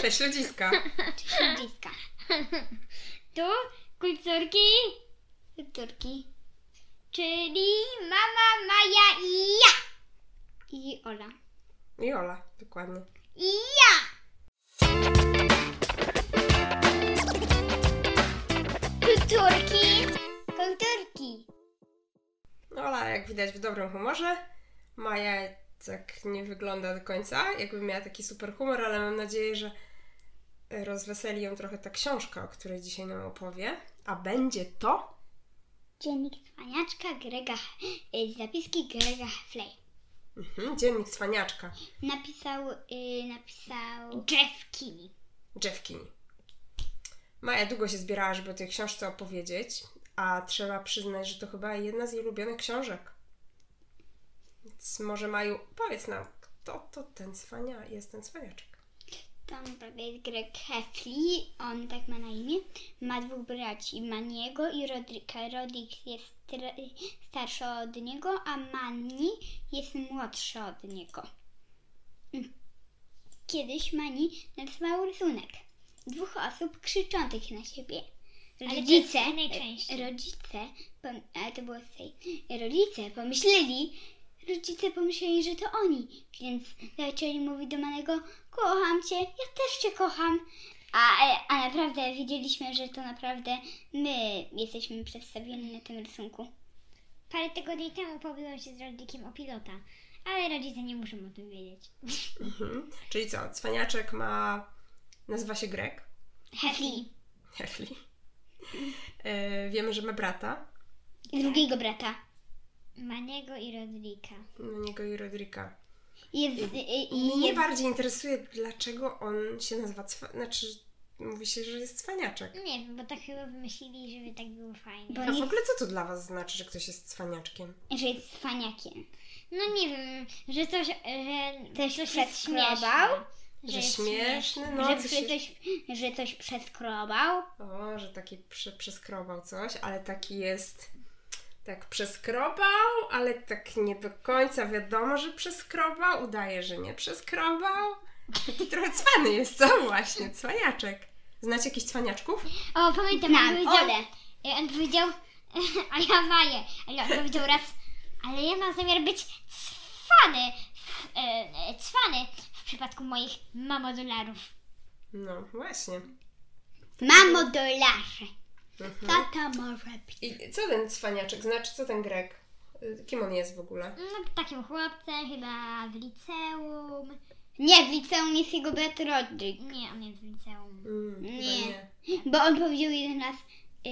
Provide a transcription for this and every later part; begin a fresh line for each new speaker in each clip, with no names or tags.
Cześć ludziska.
Cześć ludziska.
Tu kulturki,
Kulturki.
czyli mama Maja i ja.
I Ola.
I Ola, dokładnie.
I ja. Kulturki.
Kulturki.
Ola, jak widać, w dobrym humorze. Maja tak nie wygląda do końca, jakby miała taki super humor, ale mam nadzieję, że rozweseli ją trochę ta książka, o której dzisiaj nam opowie. A będzie to
Dziennik cwaniaczka Grega, y, zapiski Grega Hefley.
mhm, dziennik cwaniaczka
Napisał, y, napisał
Jeff Kinney.
Jeff Kinney. Maja długo się zbierała, żeby o tej książce opowiedzieć, a trzeba przyznać, że to chyba jedna z jej ulubionych książek. Więc może Maju, powiedz nam, kto to ten cwania, jest ten cwaniaczek?
To naprawdę jest Greg Heffley, on tak ma na imię. Ma dwóch braci, Maniego i Rodrika. Rodrik jest starszy od niego, a Manni jest młodszy od niego. Mm. Kiedyś Mani narysował rysunek dwóch osób krzyczących na siebie. Rodzice, rodzice, pom- ale to było z tej, rodzice pomyśleli, rodzice pomyśleli, że to oni, więc zaczęli mówić do Manego, kocham cię, ja też cię kocham. A, a naprawdę wiedzieliśmy, że to naprawdę my jesteśmy przedstawieni na tym rysunku.
Parę tygodni temu pobiłem się z Rodrikiem o pilota, ale rodzice nie muszą o tym wiedzieć.
Mhm. Czyli co, cwaniaczek ma, nazywa się Greg,
Hefli.
Hefli. E, wiemy, że ma brata,
drugiego brata.
Maniego i Rodrika.
na niego i Rodrika.
Jest, i, i,
Mnie
jest,
bardziej interesuje, dlaczego on się nazywa cwa... Znaczy, mówi się, że jest cwaniaczek.
Nie wiem, bo tak chyba wymyślili, żeby tak było fajnie.
Bo
A w ogóle co to dla was znaczy, że ktoś jest cwaniaczkiem?
że jest cwaniakiem.
No nie wiem, że coś, że
Coś
coś
przeskrobał?
Że,
jest
śmieszny, no
że,
coś
że,
się...
coś, że coś przeskrobał.
O, że taki prze, przeskrobał coś, ale taki jest... Tak przeskrobał, ale tak nie do końca wiadomo, że przeskrobał. Udaje, że nie przeskrobał. Taki trochę cwany jest, co właśnie? Cwaniaczek. Znacie jakichś cwaniaczków?
O, pamiętam, on powiedział,
Ole.
e, on powiedział, a ja Maję, ale on powiedział raz, ale ja mam zamiar być cwany, e, e, cwany w przypadku moich mamodolarów.
No, właśnie.
Mamo dolarze.
Mhm.
To może być?
I co ten cwaniaczek, znaczy co ten Grek? Kim on jest w ogóle?
No, takim chłopcem, chyba w liceum.
Nie, w liceum jest jego brat Rodrik.
Nie, on jest w liceum.
Mm,
Nie.
nie.
Bo on powiedział jeden raz, y,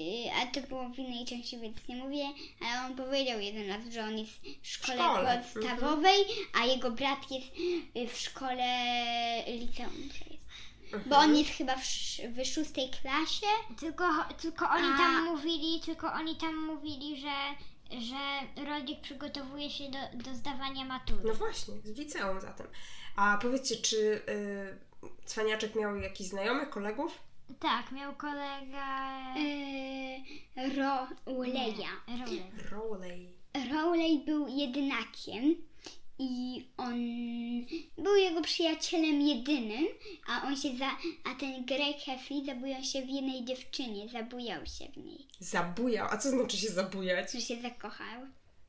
y, a to było w innej części, więc nie mówię, ale on powiedział jeden raz, że on jest w szkole,
szkole,
podstawowej, a jego brat jest y, w szkole liceum.
Mhm.
Bo on jest chyba w, sz- w szóstej klasie.
Tylko, tylko oni
A-
tam mówili, tylko oni tam mówili, że, że Rodrik przygotowuje się do, do zdawania matury.
No właśnie, z liceum zatem. A powiedzcie, czy y, cwaniaczek miał jakichś znajomych, kolegów?
Tak, miał kolega...
Y, Rowleya.
Rolę.
Rowley.
Rowley był jedynakiem i on był jego przyjacielem jedynym, a on się za, a ten Greg Heffley zabujał się w jednej dziewczynie, zabujał się w niej,
Zabujał. A co znaczy się zabujać?
że się zakochał.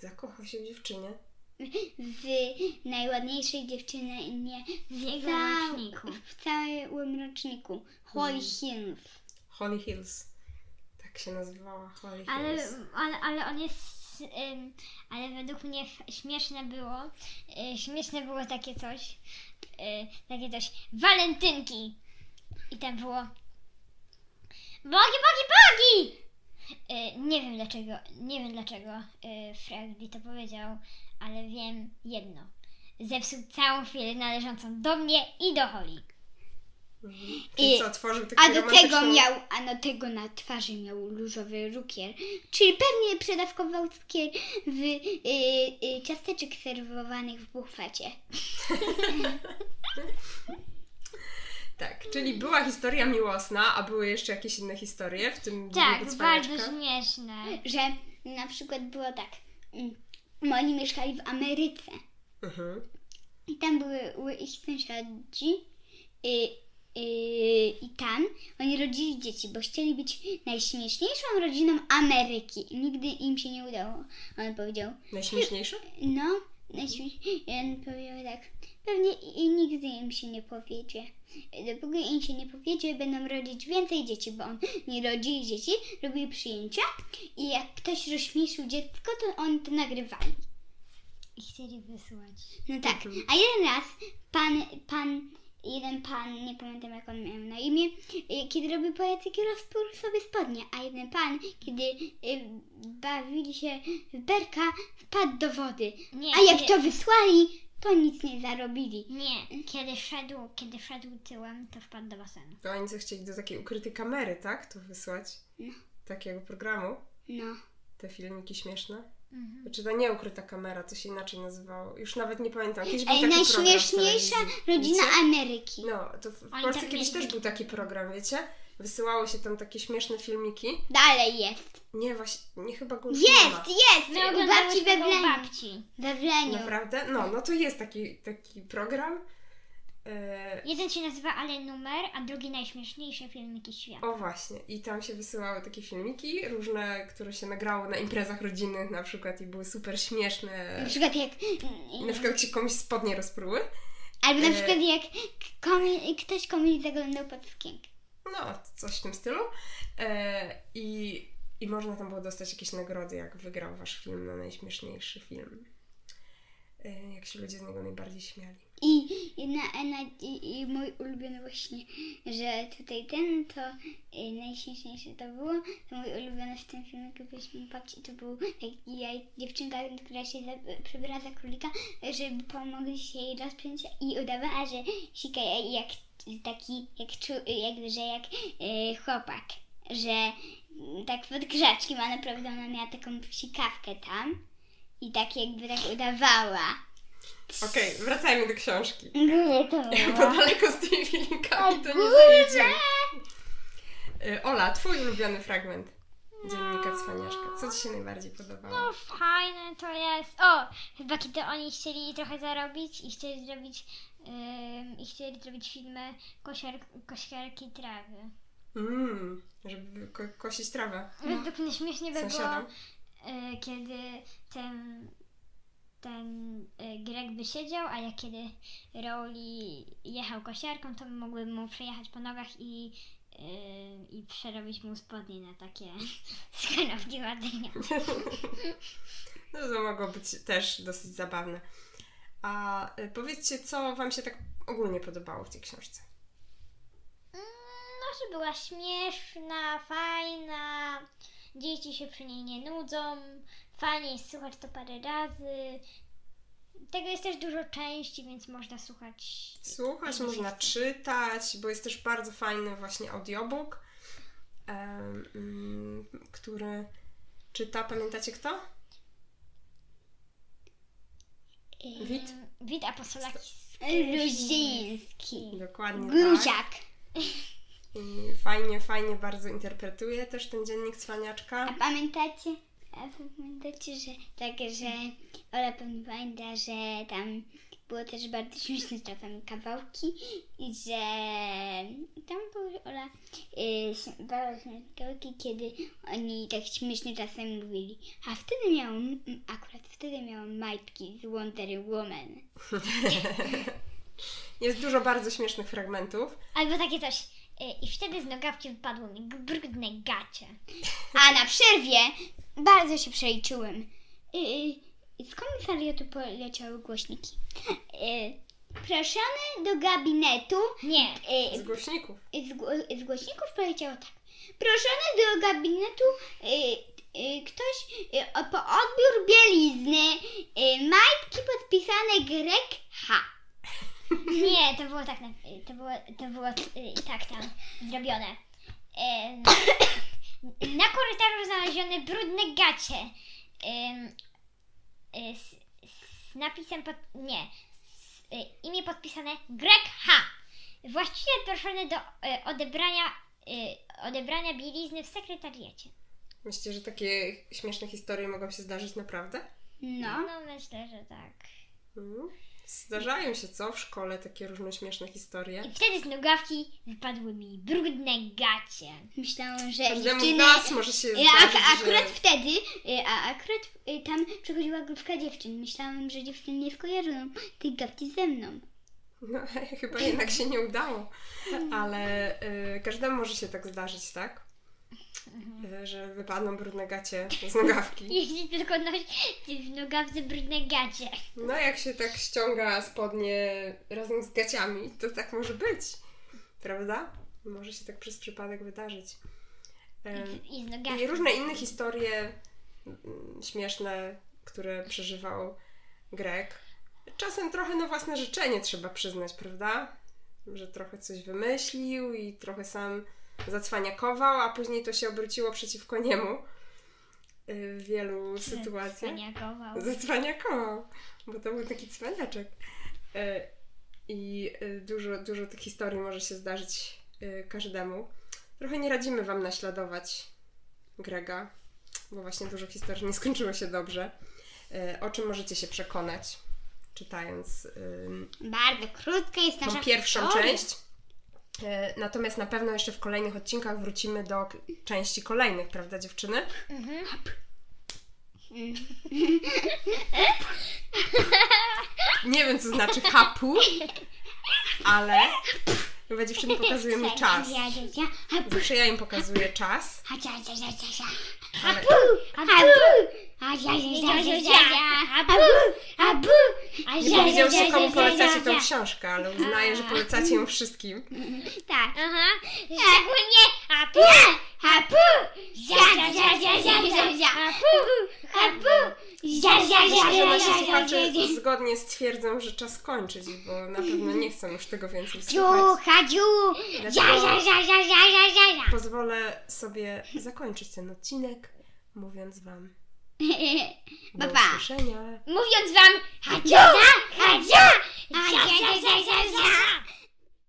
Zakochał się w dziewczynie.
W najładniejszej dziewczynie
W jego
cał-
roczniku.
w całym roczniku, Holly Hills.
Holly Hills. Tak się nazywała Holly
Ale,
Hills.
ale, ale on jest... ale według mnie śmieszne było, y, śmieszne było takie coś, y, takie coś, walentynki. I tam było bogi, bogi, bogi! Y, nie wiem dlaczego, nie wiem dlaczego Freddy to powiedział, ale wiem jedno. Zepsuł całą chwilę należącą do mnie i do Holly.
I-
co, tworzył taki
A do tego miał, a do tego na twarzy miał różowy rukier, czyli pewnie przedawkował cukier w y, y, ciasteczek serwowanych w bufecie.
Tak, czyli była historia miłosna, a były jeszcze jakieś inne historie w tym
Tak, bardzo śmieszne.
Że na przykład było tak, mm, oni mieszkali w Ameryce
Mhm.
i tam były, ich sąsiadzi y, i tam oni rodzili dzieci, bo chcieli być najśmieszniejszą rodziną Ameryki. Nigdy im się nie udało. On powiedział,
Najśmieszniejszy?
no, najśmieszniej. I on powiedział tak, pewnie i, nigdy im się nie powiedzie. Dopóki im się nie powiedzie, będą rodzić więcej dzieci, bo on nie rodzili dzieci, robili przyjęcia i jak ktoś rozśmieszył dziecko, to oni to nagrywali.
I chcieli wysłać.
No tak. A jeden raz pan, pan, jeden pan, nie pamiętam jak on miał na imię, y, kiedy robił pajacyki, rozpiął sobie spodnie, a jeden pan, kiedy y, bawili się w berka, wpadł do wody.
Nie,
A jak
kiedy-
to wysłali, to nic nie zarobili.
Nie, kiedy szedł, kiedy szedł tyłem, to wpadł do basenu.
To oni co chcieli do takiej ukrytej kamery, tak? To wysłać.
No.
Takiego programu.
No.
Te filmiki śmieszne.
Mhm.
Znaczy to nie ukryta kamera, to się inaczej nazywało. Już nawet nie pamiętam. Kiedyś był
Ej,
taki
najśmieszniejsza
program
rodzina
Wiecie?
Ameryki.
No, to w
Oni
Polsce
tak
kiedyś
mieli-
też był taki program, wiecie? Wysyłało się tam takie śmieszne filmiki.
Dalej jest.
Nie, właśnie, nie chyba go już nie ma.
Jest, jest!
My
U babci
oglądałyśmy
we
go u
Wleniu.
babci.
We Wleniu.
Naprawdę? No, no to jest taki, taki program. E,
Jeden się nazywa Ale Numer, a drugi Najśmieszniejsze filmiki świata.
o właśnie. I tam się wysyłały takie filmiki różne, które się nagrało na imprezach rodzinnych na przykład i były super śmieszne.
Na przykład jak...
Na przykład jak się komuś spodnie rozpruły.
Albo na
E,
przykład jak komi, ktoś komuś zaglądał pod sukienkę.
No, coś w tym stylu. E, i, I można tam było dostać jakieś nagrody, jak wygrał wasz film na najśmieszniejszy film. Jak się ludzie z niego najbardziej śmiali.
I, i, na, na, i, i mój ulubiony właśnie, że tutaj ten, to y, najśmieszniejsze to było, to mój ulubiony w tym filmie, byliśmy babci, to był taki ja, dziewczynka, która się za, przebiera za królika, żeby pomogli się jej rozpiąć i udawała, że sika jak taki, jak, czu, jakby, że jak y, chłopak, że y, tak pod grzaczkiem, a naprawdę ona miała taką sikawkę tam i tak jakby tak udawała.
Okej, wracajmy do książki.
Nie, to
Bo daleko z tymi filmikami to nie zajedziemy. Ola, twój ulubiony fragment dziennika Cwaniaszka. Co ci się najbardziej podobało?
No fajne to jest. O, chyba kiedy oni chcieli trochę zarobić i chcieli zrobić ym, i chcieli zrobić filmy kosiar, kosiarki trawy.
Mm, żeby ko- kosić trawę
Według mnie śmiesznie by było, y, kiedy ten ten y, Greg by siedział, a jak kiedy Rowley jechał kosiarką, to mogły mu przejechać po nogach i y, i przerobić mu spodnie na takie ładnie.
No to mogło być też dosyć zabawne. A e, powiedzcie, co wam się tak ogólnie podobało w tej książce?
No, że była śmieszna, fajna, dzieci się przy niej nie nudzą, fajnie jest słuchać to parę razy. Tego jest też dużo części, więc można słuchać.
Słuchać, można
chce.
czytać, bo jest też bardzo fajny właśnie audiobook, mm, który czyta, pamiętacie kto? Wit?
Wit Apostolakis.
Ruziński.
Dokładnie tak. I fajnie, fajnie bardzo interpretuje też ten dziennik Cwaniaczka.
A pamiętacie? A pamiętacie, że tak, że Ola pamięta, że tam było też bardzo śmieszne czasami kawałki i że tam były Ola y, bardzo śmieszne kawałki, kiedy oni tak śmiesznie czasem mówili. A wtedy miałam, akurat wtedy miałam majtki z Wonder Woman.
Jest dużo bardzo śmiesznych fragmentów.
Albo takie coś. Y, I wtedy z nogawki wypadło mi brudne gacie.
A na przerwie bardzo się przeliczyłem. Yy, z komisariatu poleciały głośniki. Proszony do gabinetu.
Nie.
Z głośników.
z, z głośników poleciało tak. Proszony do gabinetu ktoś o, po odbiór bielizny. Majtki podpisane Greg H.
Nie, to było tak, na- to było, to było y, tak tam zrobione. Na korytarzu znalezione brudne gacie. Y, Z, z napisem pod, nie, z, y, imię podpisane Greg H. Właściciel proszony do y, odebrania, y, odebrania bielizny w sekretariacie.
Myślicie, że takie śmieszne historie mogą się zdarzyć naprawdę?
No.
No myślę, że tak.
Mhm. Zdarzają się, co? W szkole takie różne śmieszne historie.
I wtedy z nogawki wypadły mi brudne gacie.
Myślałam, że
Każdemu
dziewczyny...
nas może się
Y,
zdarzyć,
a, akurat
że...
wtedy, y, a akurat y, tam przechodziła grupka dziewczyn. Myślałam, że dziewczyny nie skojarzą tej gadki ze mną.
No, chyba jednak się nie udało. Ale y, każdemu może się tak zdarzyć, tak? Że wypadną brudne gacie z nogawki.
Jeśli tylko nosi w nogawce brudne gacie.
No jak się tak ściąga spodnie razem z gaciami, to tak może być. Prawda? Może się tak przez przypadek wydarzyć.
I nogawki.
I różne inne historie mm, śmieszne, które przeżywał Greg. Czasem trochę na własne życzenie trzeba przyznać, prawda? Że trochę coś wymyślił i trochę sam zacwaniakował, a później to się obróciło przeciwko niemu w wielu sytuacjach.
Cwaniakował.
Zacwaniakował, bo to był taki cwaniaczek. Y, I y, dużo, dużo tych historii może się zdarzyć y, każdemu. Trochę nie radzimy Wam naśladować Grega, bo właśnie dużo historii nie skończyło się dobrze. O czym możecie się przekonać, czytając
Bardzo krótka jest nasza
tą pierwszą
historia.
część. E, Natomiast na pewno jeszcze w kolejnych odcinkach wrócimy do części kolejnych, prawda dziewczyny? Nie wiem, co znaczy hapu, ale chyba dziewczyny pokazują mi czas. Zawsze ja im pokazuję czas.
Abu! Abu! Abu!
Nie powiedziałyście,
ja,
komu polecacie tą książkę, ale uznaję, że polecacie ją wszystkim.
Tak.
Aha. Szczególnie.
Abu! Ja, ja, ja, ja, ja, ja, ja. Abu! Ja, ja, ja,
Myślę, że nasi słuchacze zgodnie stwierdzą, że czas kończyć, bo na pewno nie chcą już tego więcej
Dziu,
słuchać.
Hadziu! Ja, ja, ja, ja, ja, ja, ja, ja.
Pozwolę sobie zakończyć ten odcinek, mówiąc Wam do
pa.
usłyszenia.
Mówiąc wam
Hadzia! Hadzia! Hadzia! Hadzia! Hadzia!